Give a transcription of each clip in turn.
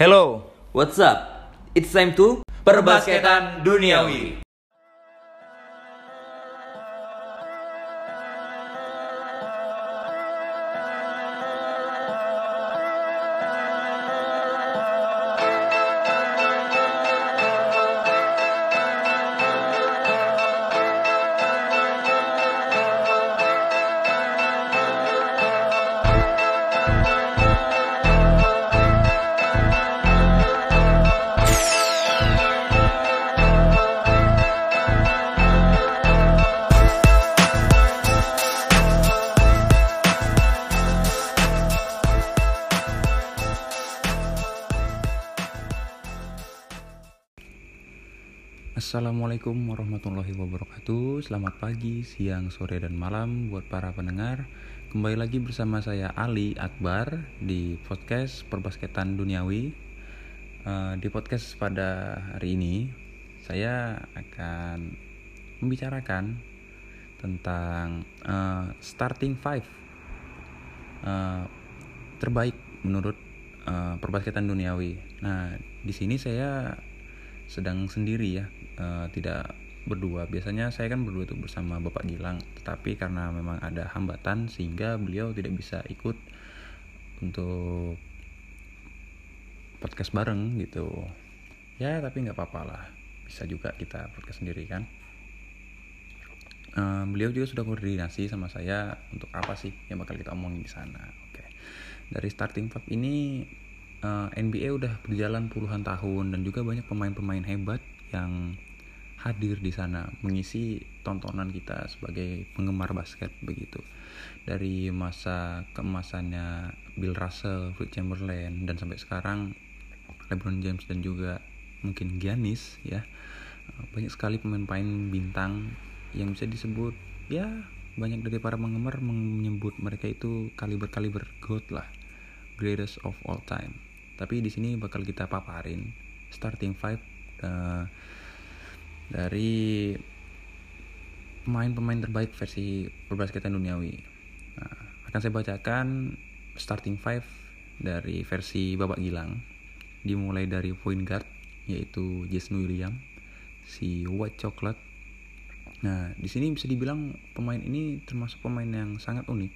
Hello, What's up? It's time to perbasketan duniawi. Assalamualaikum warahmatullahi wabarakatuh. Selamat pagi, siang, sore, dan malam buat para pendengar. Kembali lagi bersama saya Ali Akbar di podcast Perbasketan Duniawi. Eh, Di podcast pada hari ini Saya akan membicarakan tentang eh, starting five. Eh, terbaik menurut perbasketan duniawi. Nah, di sini saya sedang sendiri ya, eh, tidak berdua. Biasanya saya kan berdua itu bersama Bapak Gilang, tetapi karena memang ada hambatan sehingga beliau tidak bisa ikut untuk podcast bareng gitu. Ya, tapi nggak apa-apa lah. Bisa juga kita podcast sendiri kan. Eh, beliau juga sudah koordinasi sama saya untuk apa sih yang bakal kita omongin di sana. Oke. Dari starting five ini eh, NBA udah berjalan puluhan tahun dan juga banyak pemain-pemain hebat yang hadir di sana mengisi tontonan kita sebagai penggemar basket begitu. Dari masa keemasannya Bill Russell, Wilt Chamberlain dan sampai sekarang LeBron James dan juga mungkin Giannis ya. Banyak sekali pemain-pemain bintang yang bisa disebut ya banyak dari para penggemar menyebut mereka itu kaliber-kaliber GOAT lah greatest of all time tapi di sini bakal kita paparin starting five eh, dari pemain-pemain terbaik versi perbasketan duniawi nah, akan saya bacakan starting five dari versi Bapak Gilang dimulai dari point guard yaitu Jason William si White Chocolate Nah, di sini bisa dibilang pemain ini termasuk pemain yang sangat unik.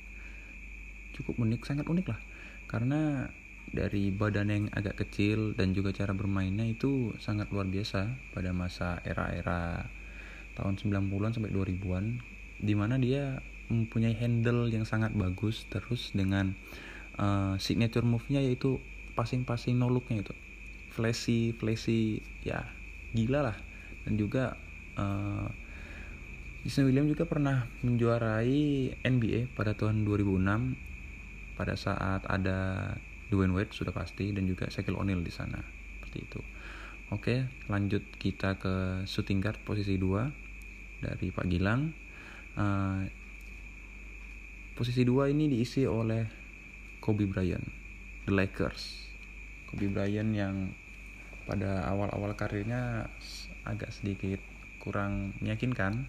Cukup unik, sangat unik lah. Karena dari badan yang agak kecil dan juga cara bermainnya itu sangat luar biasa pada masa era-era tahun 90-an sampai 2000-an di mana dia mempunyai handle yang sangat bagus terus dengan uh, signature move-nya yaitu passing-passing no look-nya itu. Flashy flashy ya gila lah. Dan juga uh, Jason Williams juga pernah menjuarai NBA pada tahun 2006 pada saat ada Dwayne Wade sudah pasti dan juga Shaquille O'Neal di sana seperti itu. Oke, lanjut kita ke shooting guard posisi 2 dari Pak Gilang. Uh, posisi 2 ini diisi oleh Kobe Bryant, The Lakers. Kobe Bryant yang pada awal-awal karirnya agak sedikit kurang meyakinkan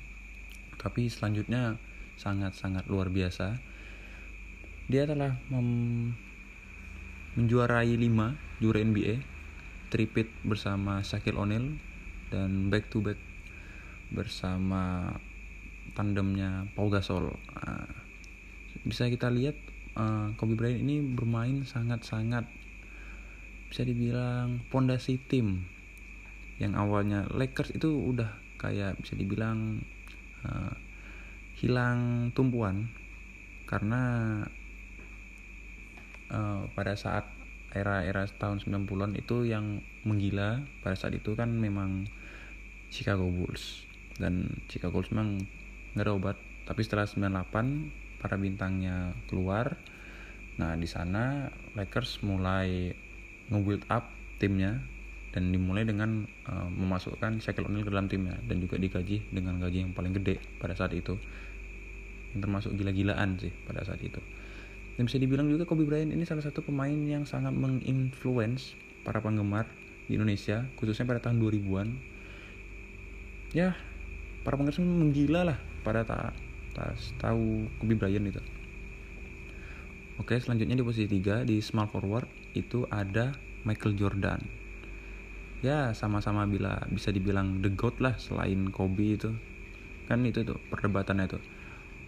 tapi selanjutnya sangat-sangat luar biasa. Dia telah mem- menjuarai 5 juara NBA, tripit bersama Shaquille O'Neal dan back to back bersama tandemnya Paul Gasol. Nah, bisa kita lihat uh, Kobe Bryant ini bermain sangat-sangat bisa dibilang pondasi tim yang awalnya Lakers itu udah kayak bisa dibilang uh, hilang tumpuan karena uh, pada saat era-era tahun 90-an itu yang menggila pada saat itu kan memang Chicago Bulls. Dan Chicago Bulls memang nggak ada obat. Tapi setelah 98 para bintangnya keluar. Nah di sana Lakers mulai nge-build up timnya dan dimulai dengan uh, memasukkan Shaquille O'Neal ke dalam timnya dan juga digaji dengan gaji yang paling gede pada saat itu. Yang termasuk gila-gilaan sih pada saat itu dan bisa dibilang juga Kobe Bryant ini salah satu pemain yang sangat menginfluence para penggemar di Indonesia khususnya pada tahun 2000-an ya para penggemar menggila lah pada tak ta tahu Kobe Bryant itu. Oke selanjutnya di posisi 3 di small forward itu ada Michael Jordan. Ya sama-sama bila bisa dibilang the goat lah selain Kobe itu. Kan itu tuh perdebatannya tuh.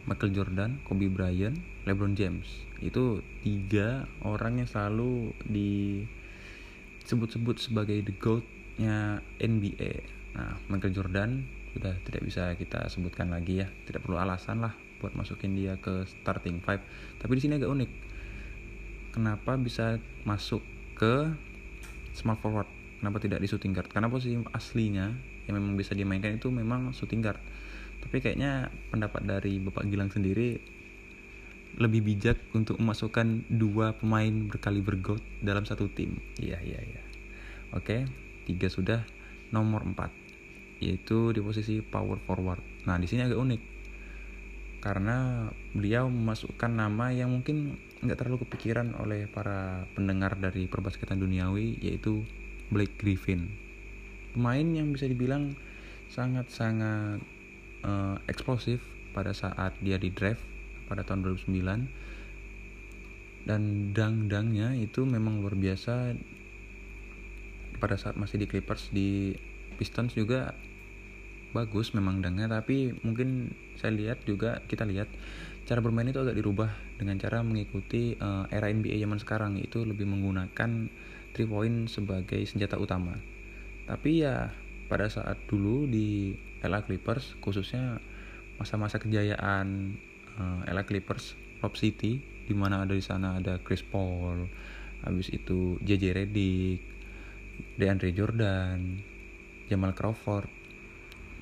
Michael Jordan, Kobe Bryant, LeBron James itu tiga orang yang selalu disebut-sebut sebagai the goatnya NBA. Nah Michael Jordan sudah tidak bisa kita sebutkan lagi ya, tidak perlu alasan lah buat masukin dia ke starting five. Tapi di sini agak unik, kenapa bisa masuk ke small forward? Kenapa tidak di shooting guard? Karena posisi aslinya yang memang bisa dimainkan itu memang shooting guard tapi kayaknya pendapat dari Bapak Gilang sendiri lebih bijak untuk memasukkan dua pemain berkali bergot dalam satu tim. Iya, iya, iya. Oke, tiga sudah. Nomor empat, yaitu di posisi power forward. Nah, di sini agak unik. Karena beliau memasukkan nama yang mungkin nggak terlalu kepikiran oleh para pendengar dari perbasketan duniawi, yaitu Blake Griffin. Pemain yang bisa dibilang sangat-sangat uh, eksplosif pada saat dia di draft pada tahun 2009 dan dang-dangnya itu memang luar biasa pada saat masih di Clippers di Pistons juga bagus memang dangnya. Tapi mungkin saya lihat juga kita lihat cara bermain itu agak dirubah dengan cara mengikuti uh, era NBA zaman sekarang itu lebih menggunakan three point sebagai senjata utama. Tapi ya pada saat dulu di LA Clippers khususnya masa-masa kejayaan uh, eh, LA Clippers Rob City di mana ada di sana ada Chris Paul habis itu JJ Redick DeAndre Jordan Jamal Crawford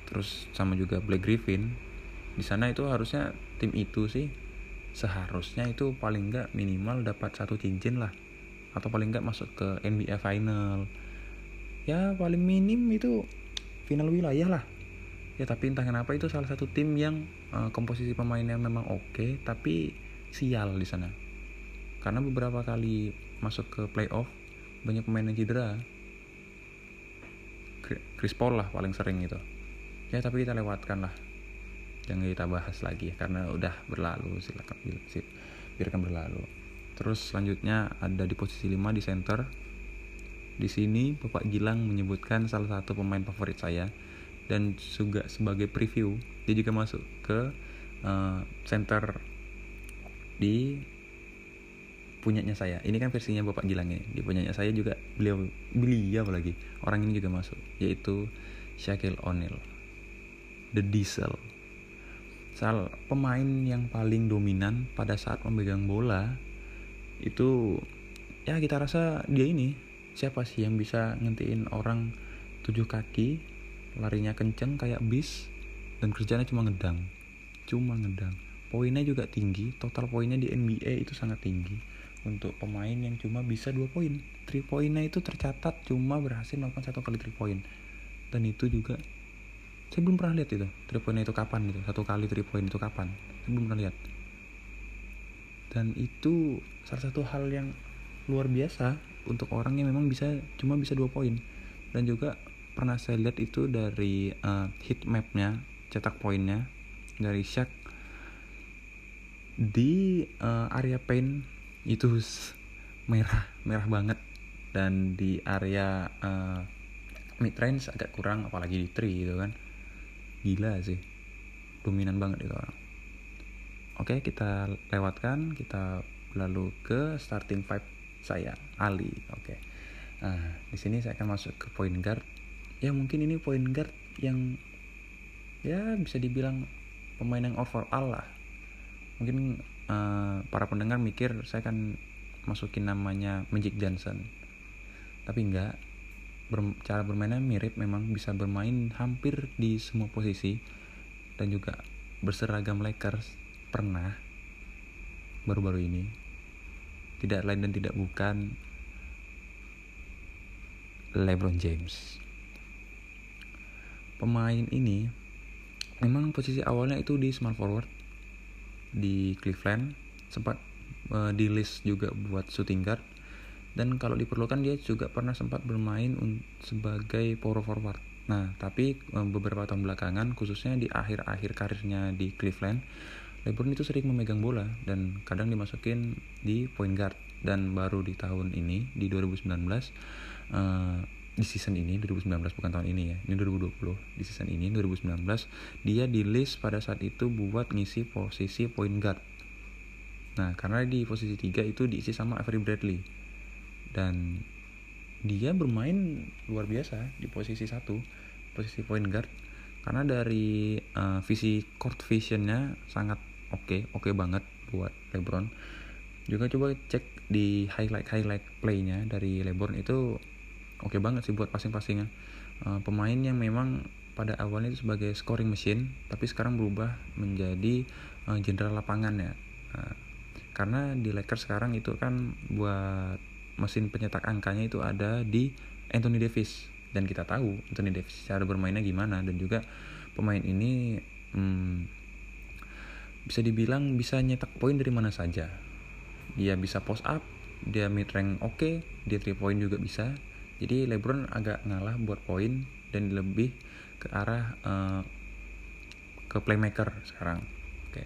terus sama juga Blake Griffin. Di sana itu harusnya tim itu sih seharusnya itu paling enggak minimal dapat satu cincin lah. Atau paling enggak masuk ke NBA final. Ya paling minim itu final wilayah lah ya tapi entah kenapa itu salah satu tim yang uh, komposisi pemainnya memang oke okay, tapi sial di sana. Karena beberapa kali masuk ke playoff banyak pemain yang cedera. Chris Paul lah paling sering itu ya tapi kita lewatkan lah. Jangan kita bahas lagi ya, karena udah berlalu silakan biarkan berlalu. Terus selanjutnya ada di posisi 5 di center. Di sini Bapak Gilang menyebutkan salah satu pemain favorit saya dan juga sebagai preview dia juga masuk ke uh, center di punyanya saya. Ini kan versinya Bapak Gilang ya. Di punyanya saya juga beliau beliau lagi orang ini juga masuk yaitu Shaquille O'Neal. The Diesel. Sal pemain yang paling dominan pada saat memegang bola itu ya kita rasa dia ini siapa sih yang bisa ngentiin orang tujuh kaki larinya kenceng kayak bis dan kerjanya cuma ngedang. Cuma ngedang. Poinnya juga tinggi total poinnya di NBA itu sangat tinggi. Untuk pemain yang cuma bisa dua poin. Three poinnya itu tercatat cuma berhasil melakukan satu kali three point. Dan itu juga saya belum pernah lihat itu. Three itu kapan gitu? Satu kali three point itu kapan? Saya belum pernah lihat. Dan itu salah satu hal yang luar biasa untuk orang yang memang bisa cuma bisa dua poin. Dan juga pernah saya lihat itu dari uh, heat mapnya cetak poinnya dari Shaq di uh, area paint itu merah merah banget dan di area uh, mid range agak kurang apalagi di tree gitu kan. Gila sih dominan banget itu orang. Oke kita lewatkan kita lalu ke starting five saya Ali. Oke nah di sini saya akan masuk ke point guard ya mungkin ini point guard yang ya bisa dibilang pemain yang overall lah. Mungkin uh, para pendengar mikir saya akan masukin namanya Magic Johnson. Tapi enggak. Ber, cara bermainnya mirip memang bisa bermain hampir di semua posisi dan juga berseragam Lakers. Pernah baru-baru ini. Tidak lain dan tidak bukan LeBron James. Pemain ini memang posisi awalnya itu di small forward di Cleveland sempat uh, di list juga buat shooting guard dan kalau diperlukan dia juga pernah sempat bermain sebagai power forward. Nah, tapi uh, beberapa tahun belakangan khususnya di akhir-akhir karirnya di Cleveland LeBron itu sering memegang bola dan kadang dimasukin di point guard dan baru di tahun ini di 2019 uh, di season ini 2019 bukan tahun ini ya. Ini 2020 di season ini 2019 dia di list pada saat itu buat ngisi posisi point guard. Nah karena di posisi 3 itu diisi sama Avery Bradley. Dan dia bermain luar biasa di posisi satu posisi point guard. Karena dari uh, visi court visionnya sangat oke okay, oke okay banget buat LeBron. Juga coba cek di highlight highlight playnya dari LeBron itu oke okay banget sih buat passing-passingnya uh, pemain yang memang pada awalnya itu sebagai scoring machine tapi sekarang berubah menjadi uh, jenderal lapangan ya. Uh, karena di Lakers sekarang itu kan buat mesin pencetak angkanya itu ada di Anthony Davis. Dan kita tahu Anthony Davis cara bermainnya gimana dan juga pemain ini hmm, bisa dibilang bisa nyetak poin dari mana saja. Dia bisa post up dia mid rank oke okay, dia three point juga bisa jadi LeBron agak ngalah buat poin dan lebih ke arah uh, ke playmaker sekarang. Oke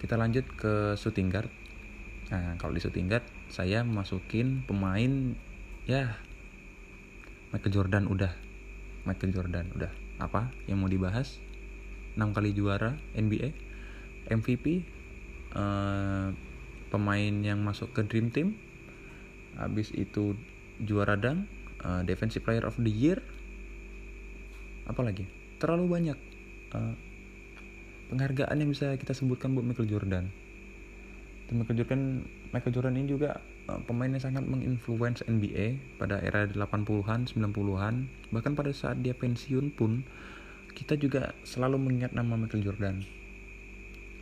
kita lanjut ke shooting guard. Nah kalau di shooting guard saya masukin pemain ya Michael Jordan udah. Michael Jordan udah. Apa yang mau dibahas? 6 kali juara NBA MVP uh, eh, pemain yang masuk ke Dream Team. Habis itu juara dang uh, defensive player of the year. Apalagi? Terlalu banyak uh, penghargaan yang bisa kita sebutkan buat Michael Jordan. Dan Michael Jordan Michael Jordan ini juga uh, pemain yang sangat menginfluence NBA pada era 80-an 90-an bahkan pada saat dia pensiun pun kita juga selalu mengingat nama Michael Jordan.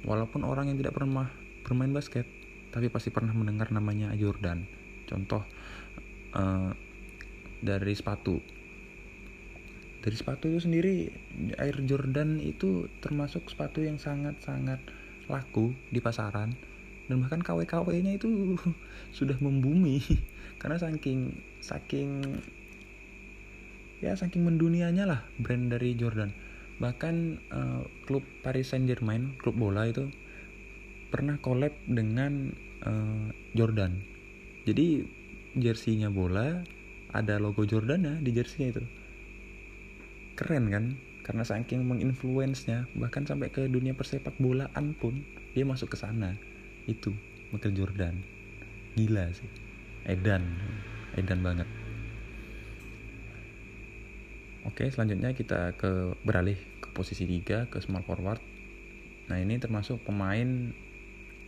Walaupun orang yang tidak pernah bermain basket tapi pasti pernah mendengar namanya Jordan. Contoh uh, dari sepatu. Dari sepatu itu sendiri Air Jordan itu termasuk sepatu yang sangat-sangat laku di pasaran dan bahkan KW-KW-nya itu sudah membumi. Karena saking saking ya saking mendunianya lah brand dari Jordan. Bahkan uh, klub Paris Saint Germain klub bola itu pernah collab dengan uh, Jordan. Jadi jersinya bola ada logo Jordana di jersey itu. Keren kan? Karena saking menginfluence-nya bahkan sampai ke dunia persepak bolaan pun dia masuk ke sana. Itu Michael Jordan. Gila sih. Edan. Edan banget. Oke selanjutnya kita ke beralih ke posisi 3 ke small forward. Nah ini termasuk pemain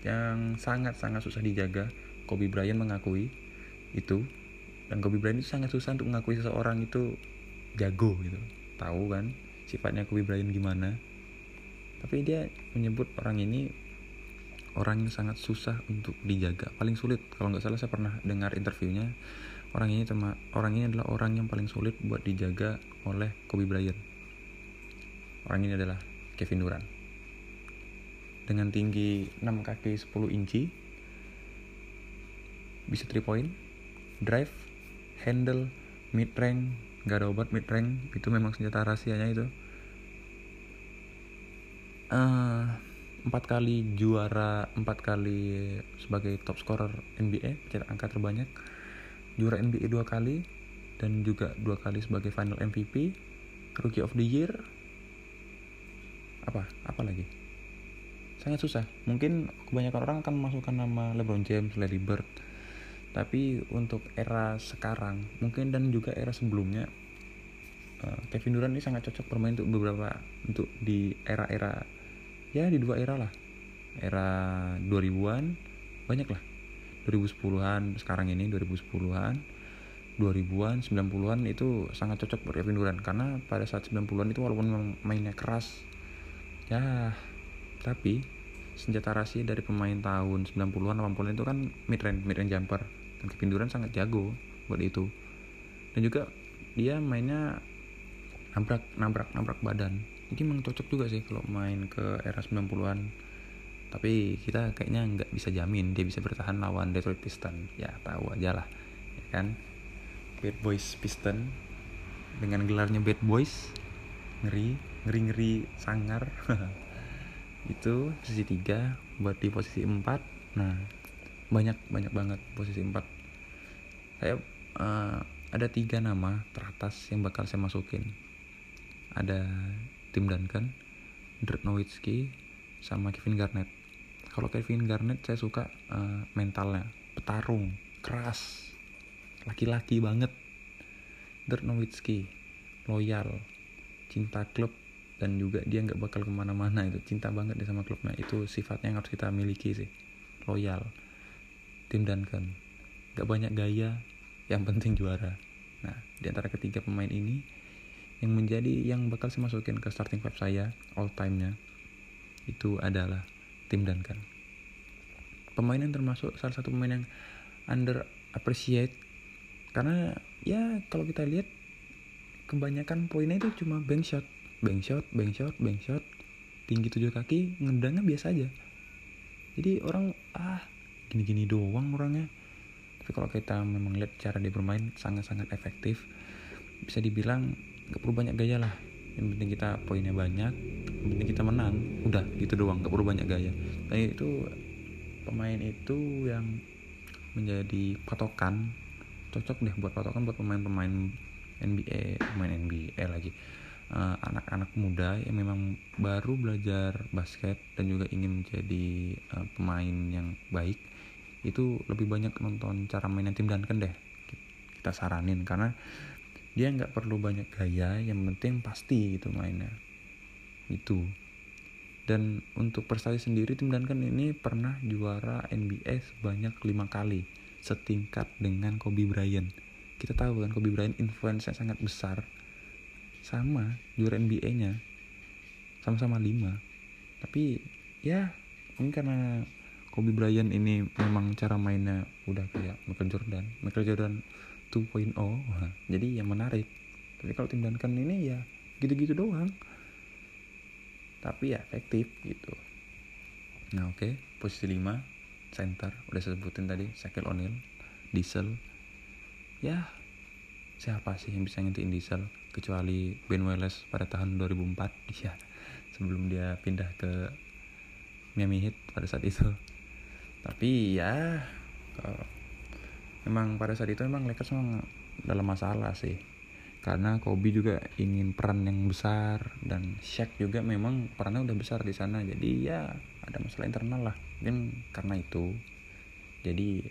yang sangat-sangat susah dijaga. Kobe Bryant mengakui itu dan Kobe Bryant itu sangat susah untuk mengakui seseorang itu jago gitu. Tahu kan sifatnya Kobe Bryant gimana. Tapi dia menyebut orang ini orang yang sangat susah untuk dijaga. Paling sulit kalau nggak salah saya pernah dengar interviewnya. Orang ini tema, orang ini adalah orang yang paling sulit buat dijaga oleh Kobe Bryant. Orang ini adalah Kevin Durant. Dengan tinggi 6 kaki 10 inci bisa 3 point drive handle mid rank gak ada obat mid rank itu memang senjata rahasianya itu. Uh, empat kali juara empat kali sebagai top scorer NBA cetak angka terbanyak. Juara NBA dua kali dan juga dua kali sebagai final MVP rookie of the year. Apa? Apa lagi? Sangat susah. Mungkin kebanyakan orang akan memasukkan nama LeBron James, Larry Bird tapi untuk era sekarang mungkin dan juga era sebelumnya uh, Kevin Durant ini sangat cocok bermain untuk beberapa untuk di era-era ya di dua era lah. Era 2000-an banyak lah. 2010-an sekarang ini 2010-an 2000-an 90-an itu sangat cocok buat Kevin Durant. Karena pada saat 90-an itu walaupun mainnya keras ya tapi senjata rahasia dari pemain tahun 90-an 80-an itu kan mid range mid range jumper Kevin Durant sangat jago buat itu. Dan juga dia mainnya nabrak nabrak nabrak badan. Jadi memang cocok juga sih kalau main ke era 90-an tapi kita kayaknya nggak bisa jamin dia bisa bertahan lawan Detroit Pistons ya tahu aja lah ya kan? Bad Boys Piston dengan gelarnya Bad Boys. Ngeri ngeri ngeri sangar. Itu posisi 3 buat di posisi 4 nah banyak banyak banget posisi 4 saya uh, ada tiga nama teratas yang bakal saya masukin. Ada Tim Duncan Dirk Nowitzki sama Kevin Garnett. Kalau Kevin Garnett saya suka uh, mentalnya. Petarung keras laki-laki banget. Dirk Nowitzki loyal cinta klub dan juga dia nggak bakal ke mana-mana itu. Cinta banget dia sama klubnya. Itu sifatnya yang harus kita miliki sih. Loyal. Tim Duncan nggak banyak gaya yang penting juara. Nah di antara ketiga pemain ini yang menjadi yang bakal saya masukin ke starting five saya all time nya itu adalah tim Duncan. Pemain yang termasuk salah satu pemain yang under appreciate karena ya kalau kita lihat kebanyakan poinnya itu cuma bank shot bank shot bank shot bank shot tinggi tujuh kaki ngedangnya biasa aja. Jadi orang ah gini-gini doang orangnya tapi kalau kita memang lihat cara dia bermain sangat-sangat efektif. Bisa dibilang gak perlu banyak gaya lah. Yang penting kita poinnya banyak yang penting kita menang. Udah gitu doang gak perlu banyak gaya. Nah itu pemain itu yang menjadi patokan. Cocok deh buat patokan buat pemain-pemain NBA pemain NBA lagi. Eh, anak-anak uh, muda yang memang baru belajar basket dan juga ingin menjadi uh, pemain yang baik itu lebih banyak nonton cara mainnya tim dan deh kita saranin. Karena dia nggak perlu banyak gaya yang penting pasti gitu mainnya. Itu. Dan untuk prestasi sendiri tim Duncan ini pernah juara NBA sebanyak lima kali setingkat dengan Kobe Bryant. Kita tahu kan Kobe Bryant influence sangat besar. Sama juara NBA nya sama-sama lima. Tapi ya mungkin karena Kobe Bryant ini memang cara mainnya udah kayak Michael Jordan. Michael Jordan 2.0 Wah, jadi yang menarik. Tapi kalau tim Duncan ini ya gitu-gitu doang. Tapi ya efektif gitu. Nah oke. Okay. posisi 5 center. Udah saya sebutin tadi Shaquille O'Neal Diesel. Ya siapa sih yang bisa ngintiin Diesel? Kecuali Ben Wallace pada tahun 2004 ya sebelum dia pindah ke Miami Heat pada saat itu tapi ya memang pada saat itu memang Lakers memang dalam masalah sih. Karena Kobe juga ingin peran yang besar dan Shaq juga memang perannya udah besar di sana. Jadi ya ada masalah internal lah. Mungkin karena itu. Jadi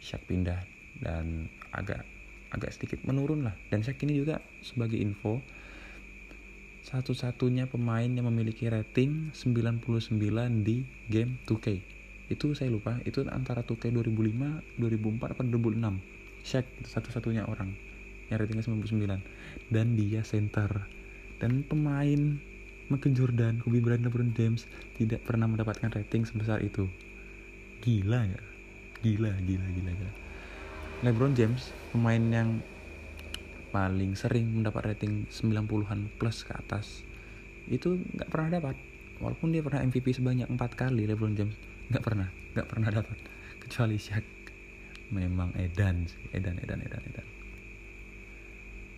Shaq pindah dan agak agak sedikit menurun lah. Dan Shaq ini juga sebagai info satu-satunya pemain yang memiliki rating 99 di game 2K itu saya lupa itu antara 2K 2005 2004 atau 2006 Shaq satu-satunya orang yang ratingnya 99 dan dia center dan pemain Michael Jordan, Kobe Bryant, LeBron James tidak pernah mendapatkan rating sebesar itu. Gila ya? Gila, gila, gila, gila. LeBron James, pemain yang paling sering mendapat rating 90-an plus ke atas, itu nggak pernah dapat. Walaupun dia pernah MVP sebanyak empat kali, LeBron James nggak pernah, nggak pernah dapat. Kecuali Shaq. Memang edan sih, edan, edan, edan, edan.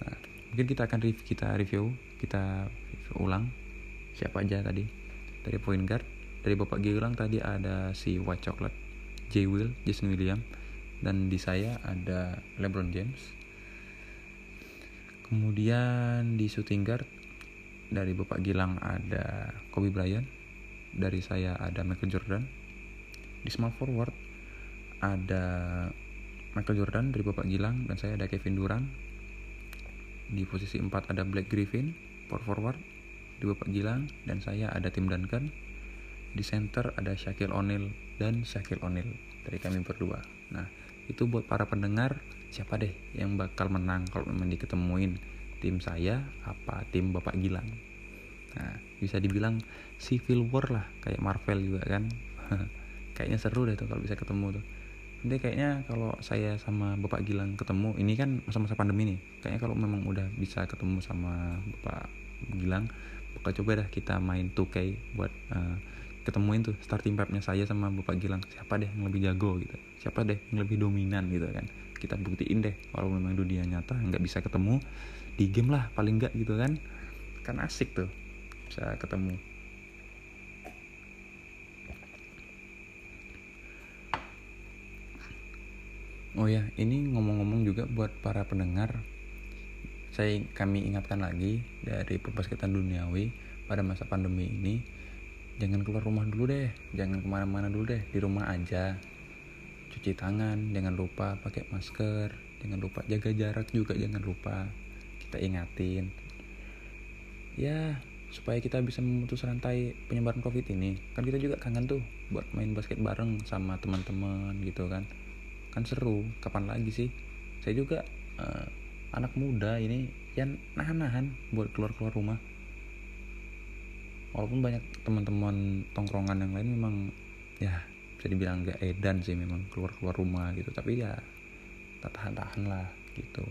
Nah, mungkin kita akan review, kita review, kita review ulang siapa aja tadi dari point guard dari bapak Gilang tadi ada si White Chocolate J Will Jason William dan di saya ada LeBron James kemudian di shooting guard dari bapak Gilang ada Kobe Bryant dari saya ada Michael Jordan di small forward ada Michael Jordan dari bapak Gilang dan saya ada Kevin Durant. Di posisi 4 ada Black Griffin power forward di Bapak Gilang. Dan saya ada tim Duncan. Di center ada Shaquille O'Neal dan Shaquille O'Neal dari kami berdua. Nah itu buat para pendengar siapa deh yang bakal menang kalau memang diketemuin tim saya apa tim Bapak Gilang? Nah bisa dibilang civil war lah kayak Marvel juga kan kayaknya seru deh tuh kalau bisa ketemu tuh. Nanti kayaknya kalau saya sama Bapak Gilang ketemu ini kan masa-masa pandemi nih kayaknya kalau memang udah bisa ketemu sama Bapak Gilang bakal coba dah kita main 2K buat uh, ketemuin tuh starting pipe-nya saya sama Bapak Gilang. Siapa deh yang lebih jago gitu? Siapa deh yang lebih dominan gitu kan? Kita buktiin deh kalau memang dunia nyata nggak bisa ketemu di game lah paling nggak gitu kan. Kan asik tuh bisa ketemu Oh ya, ini ngomong-ngomong juga buat para pendengar, saya kami ingatkan lagi dari perbasketan duniawi pada masa pandemi ini, jangan keluar rumah dulu deh, jangan ke mana-mana dulu deh, di rumah aja, cuci tangan, jangan lupa pakai masker, jangan lupa jaga jarak juga jangan lupa, kita ingatin, ya supaya kita bisa memutus rantai penyebaran covid ini. Kan kita juga kangen tuh buat main basket bareng sama teman-teman gitu kan kan seru. Kapan lagi sih? Saya juga uh, anak muda ini yang nahan-nahan buat keluar-keluar rumah. Walaupun banyak teman-teman tongkrongan yang lain memang ya bisa dibilang gak edan sih memang keluar-keluar rumah gitu. Tapi ya tahan-tahan lah gitu.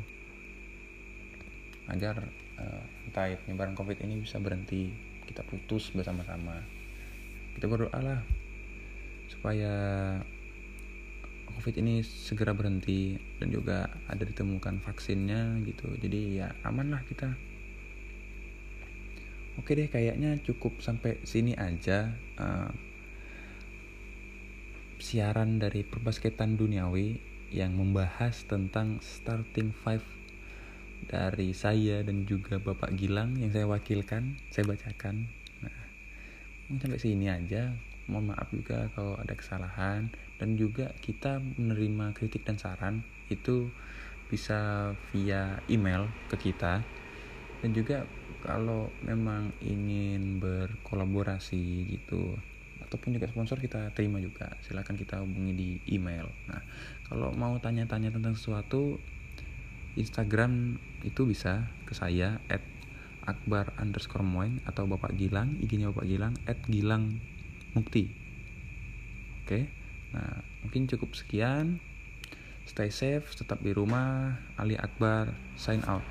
Agar uh, rantai penyebaran covid ini bisa berhenti kita putus bersama-sama. Kita berdoa lah supaya covid ini segera berhenti dan juga ada ditemukan vaksinnya gitu jadi ya aman lah kita oke deh kayaknya cukup sampai sini aja uh, siaran dari perbasketan duniawi yang membahas tentang starting five dari saya dan juga Bapak Gilang yang saya wakilkan, saya bacakan. Nah, sampai sini aja. Mohon maaf juga kalau ada kesalahan. Dan juga kita menerima kritik dan saran itu bisa via email ke kita. Dan juga kalau memang ingin berkolaborasi gitu ataupun juga sponsor kita terima juga. Silahkan kita hubungi di email. Nah kalau mau tanya-tanya tentang sesuatu Instagram itu bisa ke saya at akbar underscore moin atau Bapak Gilang IG-nya Bapak Gilang at Gilang Mukti. Oke nah mungkin cukup sekian. Stay safe tetap di rumah. Ali Akbar sign out